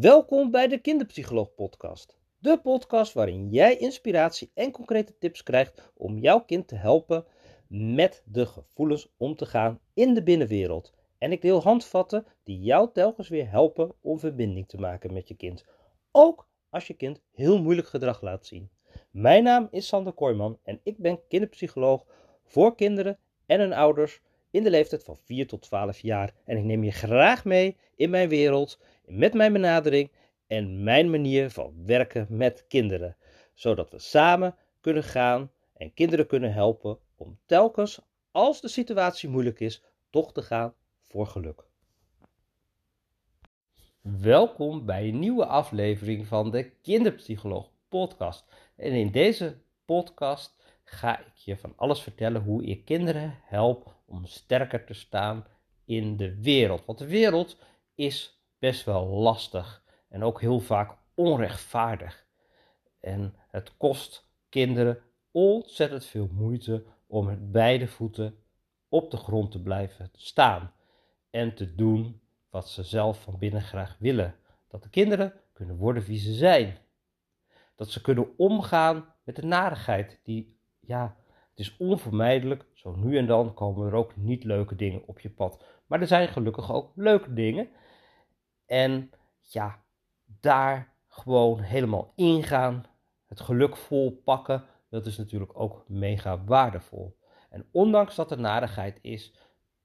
Welkom bij de Kinderpsycholoog Podcast. De podcast waarin jij inspiratie en concrete tips krijgt om jouw kind te helpen met de gevoelens om te gaan in de binnenwereld. En ik deel handvatten die jou telkens weer helpen om verbinding te maken met je kind. Ook als je kind heel moeilijk gedrag laat zien. Mijn naam is Sander Kooijman en ik ben kinderpsycholoog voor kinderen en hun ouders in de leeftijd van 4 tot 12 jaar. En ik neem je graag mee in mijn wereld, met mijn benadering en mijn manier van werken met kinderen. Zodat we samen kunnen gaan en kinderen kunnen helpen om telkens, als de situatie moeilijk is, toch te gaan voor geluk. Welkom bij een nieuwe aflevering van de Kinderpsycholoog podcast. En in deze podcast ga ik je van alles vertellen hoe ik kinderen help om sterker te staan in de wereld. Want de wereld is best wel lastig en ook heel vaak onrechtvaardig. En het kost kinderen ontzettend veel moeite om met beide voeten op de grond te blijven staan en te doen wat ze zelf van binnen graag willen. Dat de kinderen kunnen worden wie ze zijn. Dat ze kunnen omgaan met de narigheid die, ja, het is onvermijdelijk. Zo nu en dan komen er ook niet leuke dingen op je pad. Maar er zijn gelukkig ook leuke dingen. En ja, daar gewoon helemaal ingaan. Het geluk vol pakken. Dat is natuurlijk ook mega waardevol. En ondanks dat er narigheid is,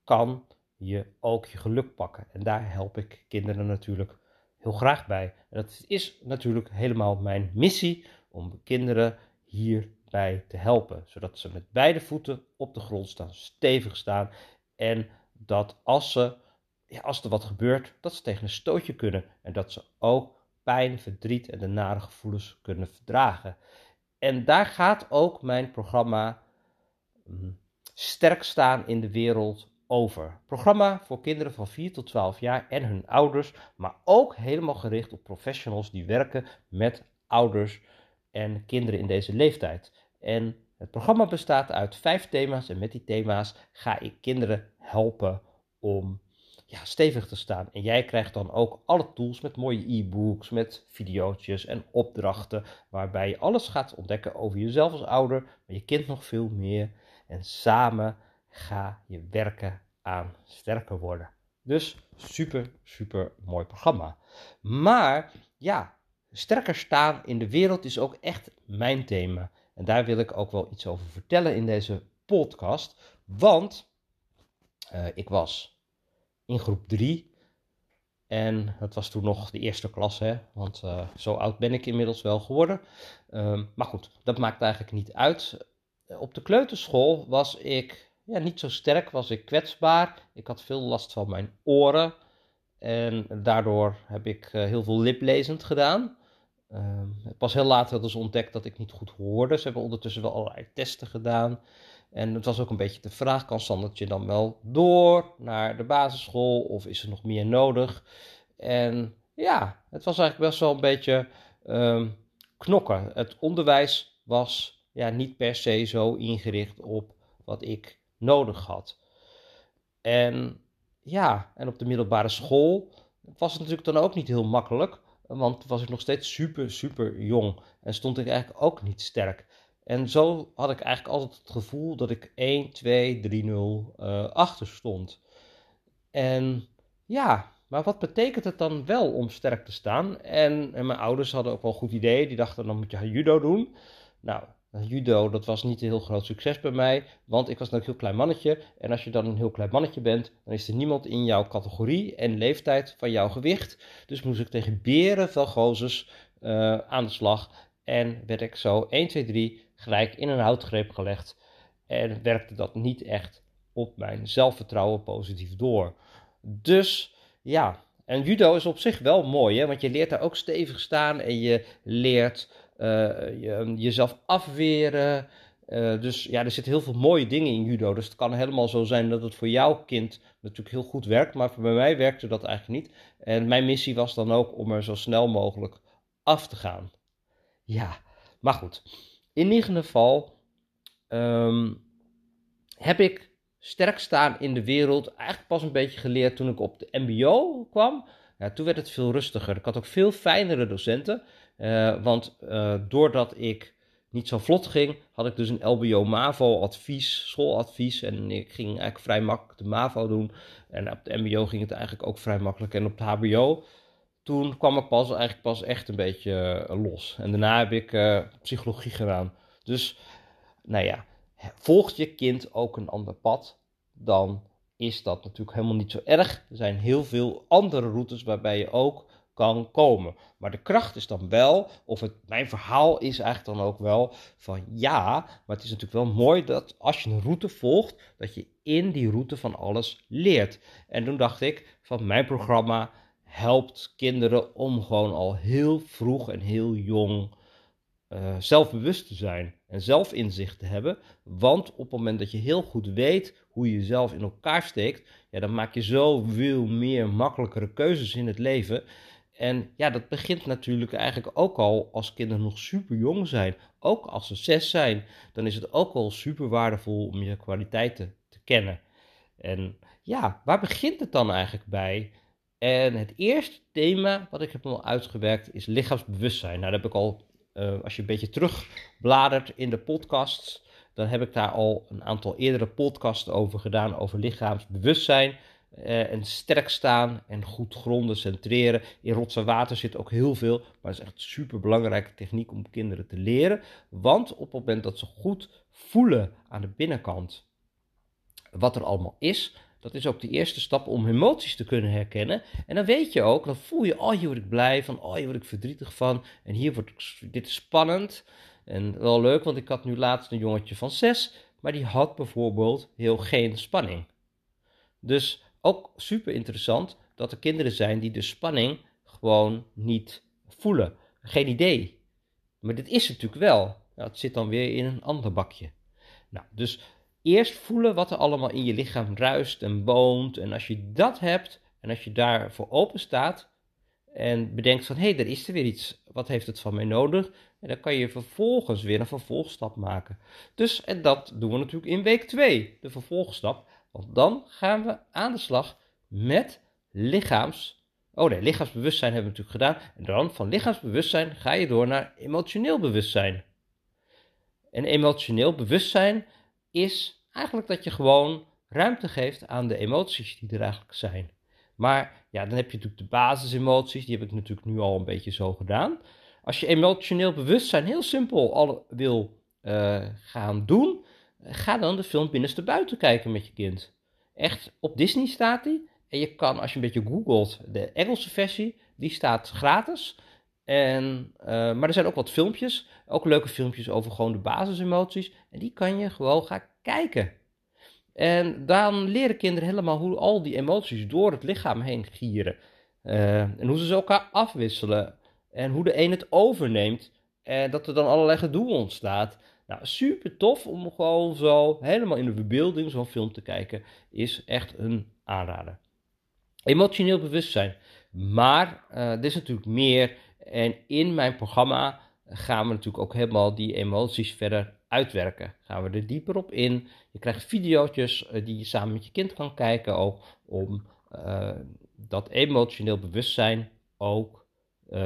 kan je ook je geluk pakken. En daar help ik kinderen natuurlijk heel graag bij. En dat is natuurlijk helemaal mijn missie om kinderen hierbij te helpen. Zodat ze met beide voeten op de grond staan, stevig staan. En dat als, ze, ja, als er wat gebeurt, dat ze tegen een stootje kunnen. En dat ze ook pijn, verdriet en de nare gevoelens kunnen verdragen. En daar gaat ook mijn programma mm, Sterk staan in de wereld over. Programma voor kinderen van 4 tot 12 jaar en hun ouders, maar ook helemaal gericht op professionals die werken met ouders en kinderen in deze leeftijd. En het programma bestaat uit vijf thema's en met die thema's ga ik kinderen helpen om ja, stevig te staan. En jij krijgt dan ook alle tools met mooie e-books, met video's en opdrachten, waarbij je alles gaat ontdekken over jezelf als ouder, maar je kind nog veel meer. En samen ga je werken aan sterker worden. Dus super, super mooi programma. Maar ja, sterker staan in de wereld is ook echt mijn thema. En daar wil ik ook wel iets over vertellen in deze podcast. Want uh, ik was in groep 3. En dat was toen nog de eerste klas, hè? want uh, zo oud ben ik inmiddels wel geworden. Uh, maar goed, dat maakt eigenlijk niet uit. Op de kleuterschool was ik ja, niet zo sterk, was ik kwetsbaar. Ik had veel last van mijn oren. En daardoor heb ik uh, heel veel liplezend gedaan. Uh, pas heel later hadden ze ontdekt dat ik niet goed hoorde. Ze hebben ondertussen wel allerlei testen gedaan. En het was ook een beetje de vraag: kan Sandertje dan wel door naar de basisschool? Of is er nog meer nodig? En ja, het was eigenlijk best wel een beetje um, knokken. Het onderwijs was ja, niet per se zo ingericht op wat ik nodig had. En ja, en op de middelbare school was het natuurlijk dan ook niet heel makkelijk. Want was ik nog steeds super, super jong. En stond ik eigenlijk ook niet sterk. En zo had ik eigenlijk altijd het gevoel dat ik 1, 2, 3, 0 uh, achter stond. En ja, maar wat betekent het dan wel om sterk te staan? En, mijn ouders hadden ook wel goed idee. Die dachten, dan moet je judo doen. Nou, judo, dat was niet een heel groot succes bij mij, want ik was een heel klein mannetje. En als je dan een heel klein mannetje bent, dan is er niemand in jouw categorie en leeftijd van jouw gewicht. Dus moest ik tegen beren van gozes uh, aan de slag. En werd ik zo 1, 2, 3 gelijk in een houtgreep gelegd. En werkte dat niet echt op mijn zelfvertrouwen positief door. Dus ja, en judo is op zich wel mooi, hè? want je leert daar ook stevig staan en je leert je, jezelf afweren. Uh, dus ja, er zitten heel veel mooie dingen in judo. Dus het kan helemaal zo zijn dat het voor jouw kind natuurlijk heel goed werkt. Maar voor mij werkte dat eigenlijk niet. En mijn missie was dan ook om er zo snel mogelijk af te gaan. Ja, maar goed. In ieder geval um, heb ik sterk staan in de wereld eigenlijk pas een beetje geleerd toen ik op de MBO kwam. ja, toen werd het veel rustiger. Ik had ook veel fijnere docenten, want doordat ik niet zo vlot ging, had ik dus een LBO-MAVO-advies, schooladvies. En ik ging eigenlijk vrij makkelijk de MAVO doen. En op de MBO ging het eigenlijk ook vrij makkelijk. En op de HBO, toen kwam ik pas eigenlijk pas echt een beetje los. En daarna heb ik psychologie gedaan. Dus, nou ja, volgt je kind ook een ander pad, dan is dat natuurlijk helemaal niet zo erg. Er zijn heel veel andere routes waarbij je ook kan komen. Maar de kracht is dan wel, of het, mijn verhaal is eigenlijk dan ook wel van ja, maar het is natuurlijk wel mooi dat als je een route volgt, dat je in die route van alles leert. En toen dacht ik van mijn programma helpt kinderen om gewoon al heel vroeg en heel jong uh, zelfbewust te zijn en zelfinzicht te hebben. Want op het moment dat je heel goed weet hoe je jezelf in elkaar steekt, ja, dan maak je zoveel meer makkelijkere keuzes in het leven. En ja, dat begint natuurlijk eigenlijk ook al als kinderen nog super jong zijn. Ook als ze zes zijn, dan is het ook al super waardevol om je kwaliteiten te kennen. En ja, waar begint het dan eigenlijk bij? En het eerste thema wat ik heb al uitgewerkt is lichaamsbewustzijn. Nou, dat heb ik al uh, als je een beetje terugbladert in de podcasts, dan heb ik daar al een aantal eerdere podcasts over gedaan, over lichaamsbewustzijn. Uh, en sterk staan en goed gronden, centreren. In rots en water zit ook heel veel, maar het is echt een super belangrijke techniek om kinderen te leren. Want op het moment dat ze goed voelen aan de binnenkant wat er allemaal is, dat is ook de eerste stap om emoties te kunnen herkennen. En dan weet je ook, dan voel je, oh hier word ik blij van, oh hier word ik verdrietig van. En hier word ik, dit is spannend. En wel leuk, want ik had nu laatst een jongetje van zes, maar die had bijvoorbeeld heel geen spanning. Dus ook super interessant dat er kinderen zijn die de spanning gewoon niet voelen. Geen idee. Maar dit is natuurlijk wel. Nou, het zit dan weer in een ander bakje. Nou, dus eerst voelen wat er allemaal in je lichaam ruist en woont. En als je dat hebt en als je daarvoor open staat en bedenkt van hé, hey, er is er weer iets, wat heeft het van mij nodig? En dan kan je vervolgens weer een vervolgstap maken. Dus, en dat doen we natuurlijk in week 2, de vervolgstap. Want dan gaan we aan de slag met lichaams. Oh nee, lichaamsbewustzijn hebben we natuurlijk gedaan. En dan van lichaamsbewustzijn ga je door naar emotioneel bewustzijn. En emotioneel bewustzijn is eigenlijk dat je gewoon ruimte geeft aan de emoties die er eigenlijk zijn. Maar ja, dan heb je natuurlijk de basisemoties, die heb ik natuurlijk nu al een beetje zo gedaan. Als je emotioneel bewustzijn heel simpel al wil uh, gaan doen, ga dan de film Binnenste Buiten kijken met je kind. Echt, op Disney staat die. En je kan, als je een beetje googelt, de Engelse versie, die staat gratis. En, uh, maar er zijn ook wat filmpjes, ook leuke filmpjes over gewoon de basisemoties. En die kan je gewoon gaan kijken. En dan leren kinderen helemaal hoe al die emoties door het lichaam heen gieren. Uh, en hoe ze elkaar afwisselen. En hoe de een het overneemt. En dat er dan allerlei gedoe ontstaat. Nou, super tof om gewoon zo helemaal in de verbeelding zo'n film te kijken. Is echt een aanrader. Emotioneel bewustzijn. Maar uh, er is natuurlijk meer. En in mijn programma gaan we natuurlijk ook helemaal die emoties verder uitwerken. Gaan we er dieper op in. Je krijgt video's uh, die je samen met je kind kan kijken ook om uh, dat emotioneel bewustzijn ook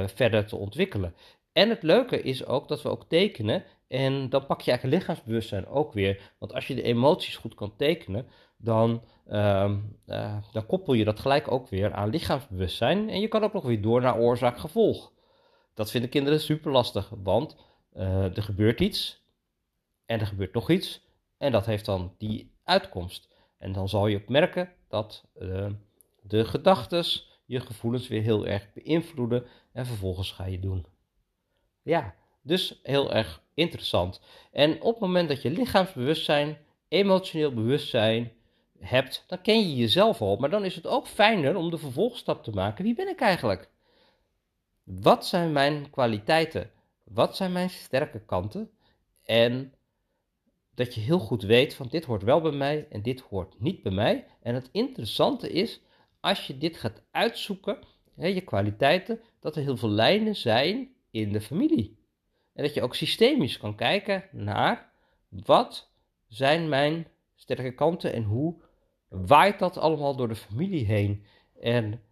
verder te ontwikkelen. En het leuke is ook dat we ook tekenen en dan pak je eigenlijk lichaamsbewustzijn ook weer. Want als je de emoties goed kan tekenen, dan, uh, dan koppel je dat gelijk ook weer aan lichaamsbewustzijn. En je kan ook nog weer door naar oorzaak-gevolg. Dat vinden kinderen super lastig, want er gebeurt iets en er gebeurt nog iets en dat heeft dan die uitkomst. En dan zal je ook merken dat uh, de gedachten je gevoelens weer heel erg beïnvloeden en vervolgens ga je doen. Ja, dus heel erg interessant. En op het moment dat je lichaamsbewustzijn, emotioneel bewustzijn hebt, dan ken je jezelf al. Maar dan is het ook fijner om de vervolgstap te maken. Wie ben ik eigenlijk? Wat zijn mijn kwaliteiten? Wat zijn mijn sterke kanten? En dat je heel goed weet van dit hoort wel bij mij en dit hoort niet bij mij. En het interessante is, als je dit gaat uitzoeken, hè, je kwaliteiten, dat er heel veel lijnen zijn in de familie. En dat je ook systemisch kan kijken naar wat zijn mijn sterke kanten en hoe waait dat allemaal door de familie heen. En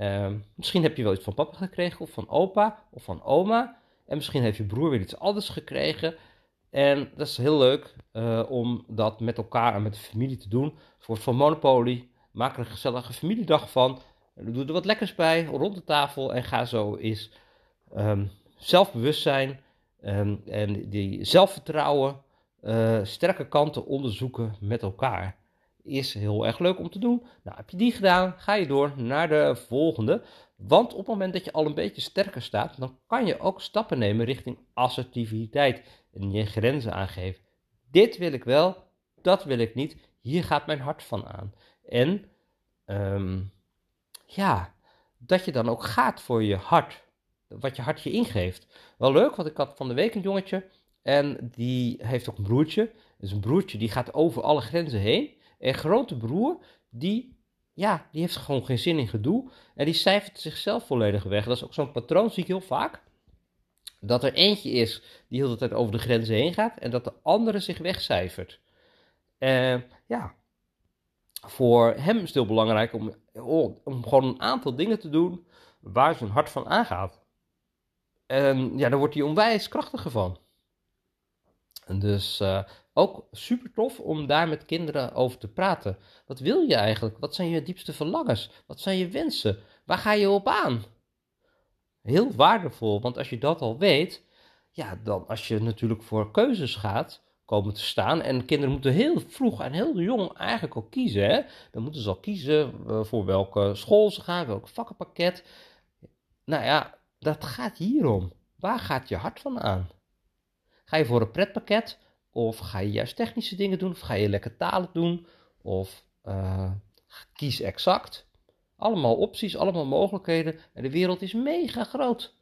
Ehm, misschien heb je wel iets van papa gekregen, of van opa, of van oma. En misschien heeft je broer weer iets anders gekregen. En dat is heel leuk uh, om dat met elkaar en met de familie te doen. Voor van Monopoly. Maak er een gezellige familiedag van. Doe er wat lekkers bij rond de tafel. En ga zo eens um, zelfbewustzijn um, en die zelfvertrouwen, uh, sterke kanten onderzoeken met elkaar. Is heel erg leuk om te doen. Nou, heb je die gedaan, ga je door naar de volgende. Want op het moment dat je al een beetje sterker staat, dan kan je ook stappen nemen richting assertiviteit en je grenzen aangeven. Dit wil ik wel, dat wil ik niet. Hier gaat mijn hart van aan. En um, ja, dat je dan ook gaat voor je hart. Wat je hart je ingeeft. Wel leuk, want ik had van de week een jongetje. En die heeft ook een broertje. Dus een broertje die gaat over alle grenzen heen. En grote broer, die, ja, die heeft gewoon geen zin in gedoe. En die cijfert zichzelf volledig weg. Dat is ook zo'n patroon, zie ik heel vaak. Dat er eentje is die heel de tijd over de grenzen heen gaat. En dat de andere zich wegcijfert. Uh, ja, voor hem is het heel belangrijk om, om gewoon een aantal dingen te doen waar zijn hart van aangaat. En ja, daar wordt hij onwijs krachtiger van. En dus uh, ook super tof om daar met kinderen over te praten. Wat wil je eigenlijk? Wat zijn je diepste verlangens? Wat zijn je wensen? Waar ga je op aan? Heel waardevol, want als je dat al weet, ja, dan als je natuurlijk voor keuzes gaat, komen te staan. En kinderen moeten heel vroeg en heel jong eigenlijk al kiezen. Hè? Dan moeten ze al kiezen uh, voor welke school ze gaan, welk vakkenpakket. Nou ja, dat gaat hierom. Waar gaat je hart van aan? Ga je voor een pretpakket? Of ga je juist technische dingen doen? Of ga je lekker talen doen? Of uh, kies exact. Allemaal opties, allemaal mogelijkheden. En de wereld is mega groot.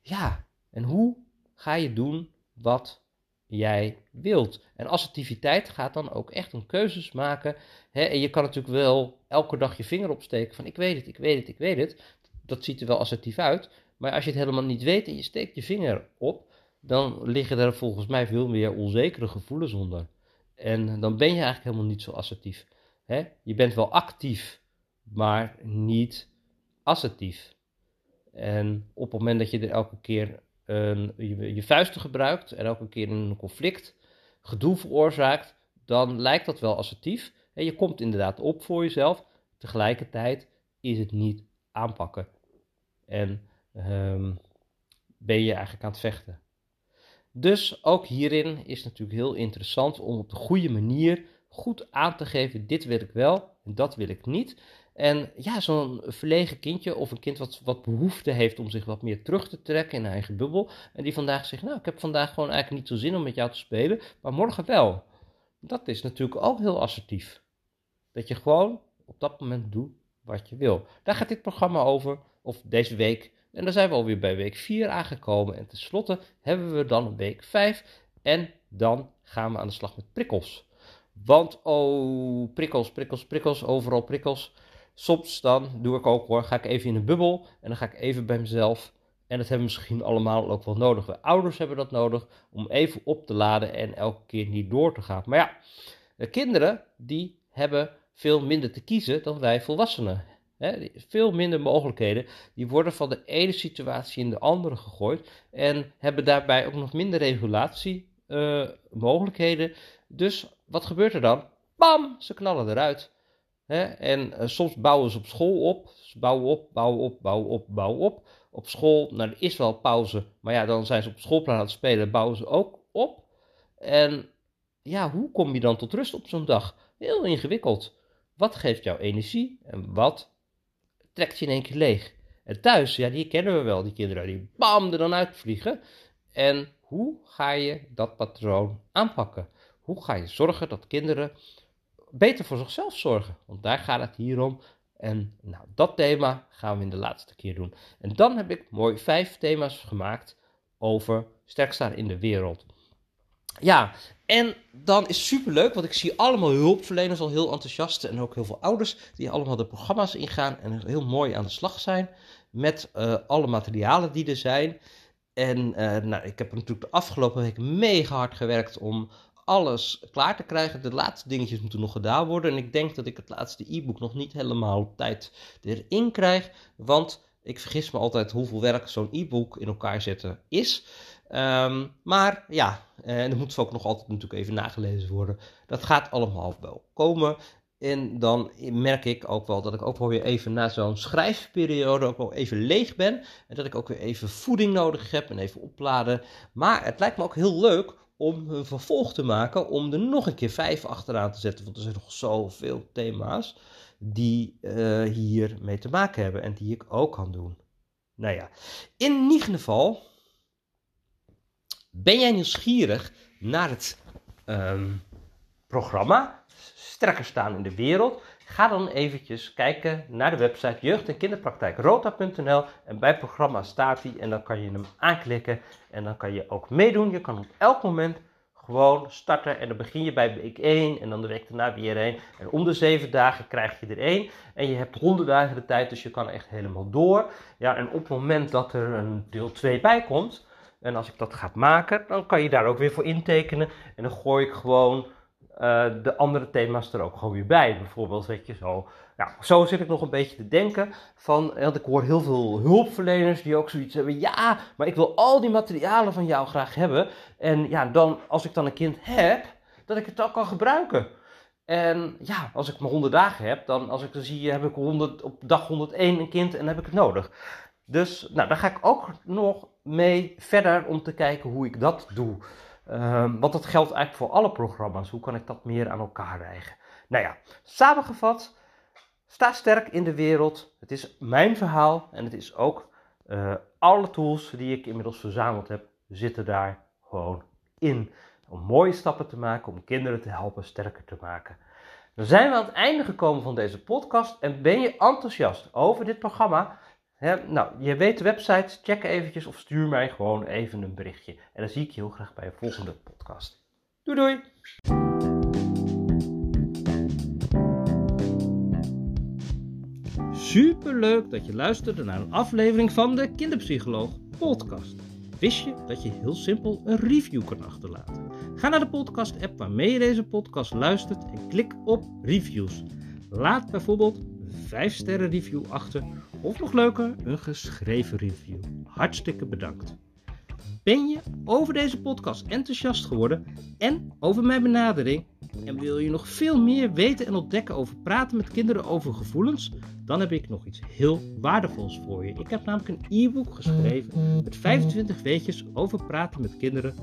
Ja, en hoe ga je doen wat jij wilt. En assertiviteit gaat dan ook echt om keuzes maken. Hè? En je kan natuurlijk wel elke dag je vinger opsteken van ik weet het, ik weet het, ik weet het. Dat ziet er wel assertief uit. Maar als je het helemaal niet weet en je steekt je vinger op, dan liggen er volgens mij veel meer onzekere gevoelens onder. En dan ben je eigenlijk helemaal niet zo assertief. Hè? Je bent wel actief, maar niet assertief. En op het moment dat je er elke keer je, je vuisten gebruikt en elke keer een conflict gedoe veroorzaakt, dan lijkt dat wel assertief. En je komt inderdaad op voor jezelf. Tegelijkertijd is het niet aanpakken. En um, ben je eigenlijk aan het vechten. Dus ook hierin is natuurlijk heel interessant om op de goede manier goed aan te geven: dit wil ik wel en dat wil ik niet. En ja, zo'n verlegen kindje of een kind wat, wat behoefte heeft om zich wat meer terug te trekken in eigen bubbel. En die vandaag zegt, nou, ik heb vandaag gewoon eigenlijk niet zo zin om met jou te spelen, maar morgen wel. Dat is natuurlijk ook heel assertief. Dat je gewoon op dat moment doet wat je wil. Daar gaat dit programma over, of deze week. En dan zijn we alweer bij week 4 aangekomen. En tenslotte hebben we dan week 5. En dan gaan we aan de slag met prikkels. Want, oh, prikkels, prikkels, prikkels, overal prikkels. Soms dan doe ik ook hoor, ga ik even in een bubbel en dan ga ik even bij mezelf. En dat hebben we misschien allemaal ook wel nodig. We ouders hebben dat nodig om even op te laden en elke keer niet door te gaan. Maar ja, de kinderen die hebben veel minder te kiezen dan wij volwassenen. Veel minder mogelijkheden. Die worden van de ene situatie in de andere gegooid. En hebben daarbij ook nog minder regulatie uh, mogelijkheden. Dus wat gebeurt er dan? Bam, ze knallen eruit. En uh, soms bouwen ze op school op. Ze bouwen op, bouwen op, bouwen op, bouwen op. Op school, nou er is wel pauze. Maar ja, dan zijn ze op schoolplan aan het spelen. Bouwen ze ook op. En ja, hoe kom je dan tot rust op zo'n dag? Heel ingewikkeld. Wat geeft jou energie en wat trekt je in één keer leeg? En thuis, ja, die kennen we wel, die kinderen die bam er dan uitvliegen. En hoe ga je dat patroon aanpakken? Hoe ga je zorgen dat kinderen beter voor zichzelf zorgen. Want daar gaat het hier om. En nou, dat thema gaan we in de laatste keer doen. En dan heb ik mooi vijf thema's gemaakt over sterk staan in de wereld. Ja, en dan is super leuk, want ik zie allemaal hulpverleners al heel enthousiast en ook heel veel ouders die allemaal de programma's ingaan en heel mooi aan de slag zijn met uh, alle materialen die er zijn. En uh, nou, ik heb natuurlijk de afgelopen week mega hard gewerkt om alles klaar te krijgen. De laatste dingetjes moeten nog gedaan worden. En ik denk dat ik het laatste e-book nog niet helemaal op tijd erin krijg. Want ik vergis me altijd hoeveel werk zo'n e-book in elkaar zetten is. Ehm, maar ja, en er moet ook nog altijd natuurlijk even nagelezen worden. Dat gaat allemaal wel komen. En dan merk ik ook wel dat ik ook wel weer even na zo'n schrijfperiode ook wel even leeg ben. En dat ik ook weer even voeding nodig heb en even opladen. Maar het lijkt me ook heel leuk om een vervolg te maken. Om er nog een keer vijf achteraan te zetten. Want er zijn nog zoveel thema's die uh, hier mee te maken hebben. En die ik ook kan doen. Nou ja, in ieder geval ben jij nieuwsgierig naar het um, programma sterker staan in de wereld? Ga dan eventjes kijken naar de website jeugd- en kinderpraktijkrota.nl en bij programma staat hij en dan kan je hem aanklikken en dan kan je ook meedoen. Je kan op elk moment gewoon starten en dan begin je bij week 1 en dan de week daarna weer 1. En om de 7 dagen krijg je er één en je hebt 100 dagen de tijd, dus je kan echt helemaal door. Ja, en op het moment dat er een deel 2 bij komt, en als ik dat ga maken, dan kan je daar ook weer voor intekenen en dan gooi ik gewoon uh, de andere thema's er ook gewoon weer bij. Bijvoorbeeld, weet je, zo. Nou, zo zit ik nog een beetje te denken van, want ik hoor heel veel hulpverleners die ook zoiets hebben. Ja, maar ik wil al die materialen van jou graag hebben. En ja, dan, als ik dan een kind heb, dat ik het ook kan gebruiken. En ja, als ik maar 100 dagen heb, dan als ik dan zie, heb ik 100, op dag 101 een kind en heb ik het nodig. Dus nou, daar ga ik ook nog mee verder om te kijken hoe ik dat doe. Um, want dat geldt eigenlijk voor alle programma's. Hoe kan ik dat meer aan elkaar rijgen? Nou ja, samengevat, sta sterk in de wereld. Het is mijn verhaal en het is ook uh, alle tools die ik inmiddels verzameld heb, zitten daar gewoon in. Om mooie stappen te maken, om kinderen te helpen sterker te maken. Dan zijn we aan het einde gekomen van deze podcast en ben je enthousiast over dit programma? Nou, je weet de website, check eventjes of stuur mij gewoon even een berichtje. En dan zie ik je heel graag bij een volgende podcast. Doei doei! Super leuk dat je luisterde naar een aflevering van de Kinderpsycholoog podcast. Wist je dat je heel simpel een review kan achterlaten? Ga naar de podcast app waarmee je deze podcast luistert en klik op reviews. Laat bijvoorbeeld 5 sterren review achter of nog leuker, een geschreven review. Hartstikke bedankt. Ben je over deze podcast enthousiast geworden en over mijn benadering en wil je nog veel meer weten en ontdekken over praten met kinderen over gevoelens? Dan heb ik nog iets heel waardevols voor je. Ik heb namelijk een e-book geschreven met 25 weetjes over praten met kinderen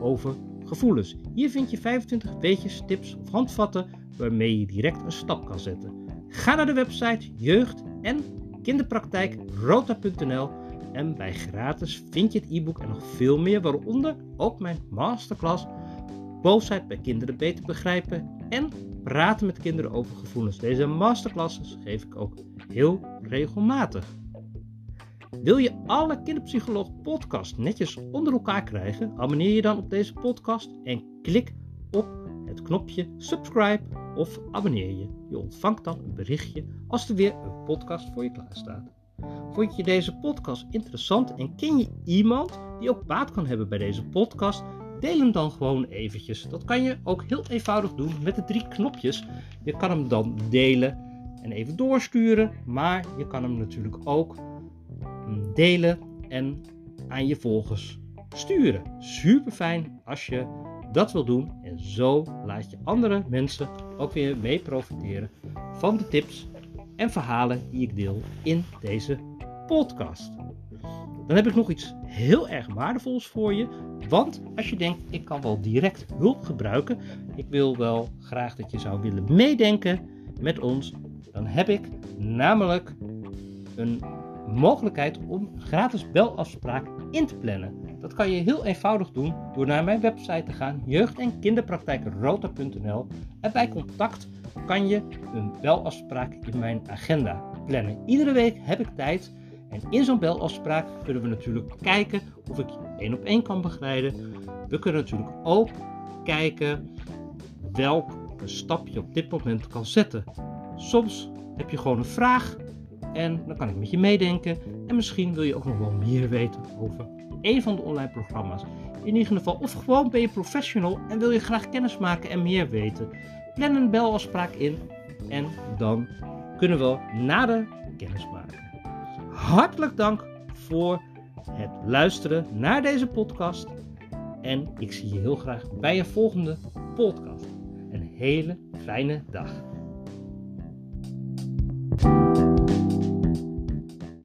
over gevoelens. Hier vind je 25 weetjes, tips of handvatten waarmee je direct een stap kan zetten. Ga naar de website jeugd en kinderpraktijkrota.nl en bij gratis vind je het e-book en nog veel meer, waaronder ook mijn masterclass Boosheid bij kinderen beter begrijpen en praten met kinderen over gevoelens. Deze masterclasses geef ik ook heel regelmatig. Wil je alle Kinderpsycholoog podcast netjes onder elkaar krijgen? Abonneer je dan op deze podcast en klik op het knopje subscribe of abonneer je. Je ontvangt dan een berichtje als er weer een podcast voor je klaar staat. Vond je deze podcast interessant en ken je iemand die ook baat kan hebben bij deze podcast? Deel hem dan gewoon eventjes. Dat kan je ook heel eenvoudig doen met de drie knopjes. Je kan hem dan delen en even doorsturen, maar je kan hem natuurlijk ook delen en aan je volgers sturen. Super fijn als je dat wil doen en zo laat je andere mensen ook weer mee profiteren van de tips en verhalen die ik deel in deze podcast. Dan heb ik nog iets heel erg waardevols voor je. Want als je denkt, ik kan wel direct hulp gebruiken, ik wil wel graag dat je zou willen meedenken met ons, dan heb ik namelijk een mogelijkheid om gratis belafspraak in te plannen. Dat kan je heel eenvoudig doen door naar mijn website te gaan, jeugd- en kinderpraktijkrota.nl en bij contact kan je een belafspraak in mijn agenda plannen. Iedere week heb ik tijd en in zo'n belafspraak kunnen we natuurlijk kijken of ik je één op één kan begeleiden. We kunnen natuurlijk ook kijken welke stap je op dit moment kan zetten. Soms heb je gewoon een vraag en dan kan ik met je meedenken. En misschien wil je ook nog wel meer weten over een van de online programma's. In ieder geval, of gewoon ben je professional en wil je graag kennis maken en meer weten. Plan een belafspraak in en dan kunnen we nader kennis maken. Hartelijk dank voor het luisteren naar deze podcast. En ik zie je heel graag bij je volgende podcast. Een hele fijne dag.